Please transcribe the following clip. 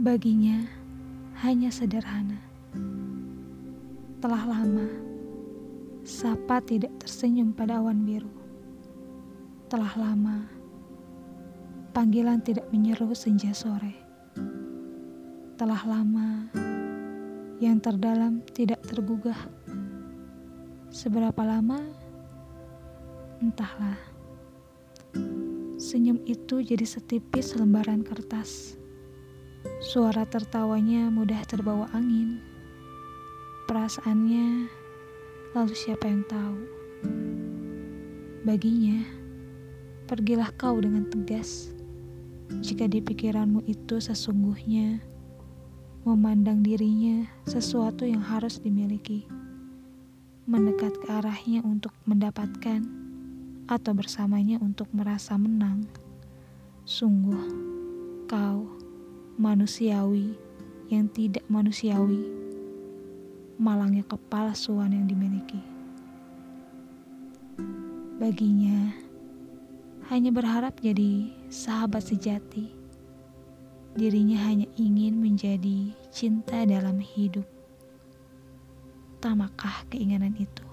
Baginya hanya sederhana. Telah lama, Sapa tidak tersenyum pada awan biru. Telah lama, panggilan tidak menyeru senja sore. Telah lama, yang terdalam tidak tergugah. Seberapa lama? Entahlah. Senyum itu jadi setipis lembaran kertas. Suara tertawanya mudah terbawa angin. Perasaannya, lalu siapa yang tahu? Baginya, pergilah kau dengan tegas. Jika di pikiranmu itu sesungguhnya memandang dirinya sesuatu yang harus dimiliki, mendekat ke arahnya untuk mendapatkan, atau bersamanya untuk merasa menang. Sungguh, kau manusiawi yang tidak manusiawi, malangnya kepalsuan yang dimiliki. Baginya, hanya berharap jadi sahabat sejati. Dirinya hanya ingin menjadi cinta dalam hidup. Tamakah keinginan itu?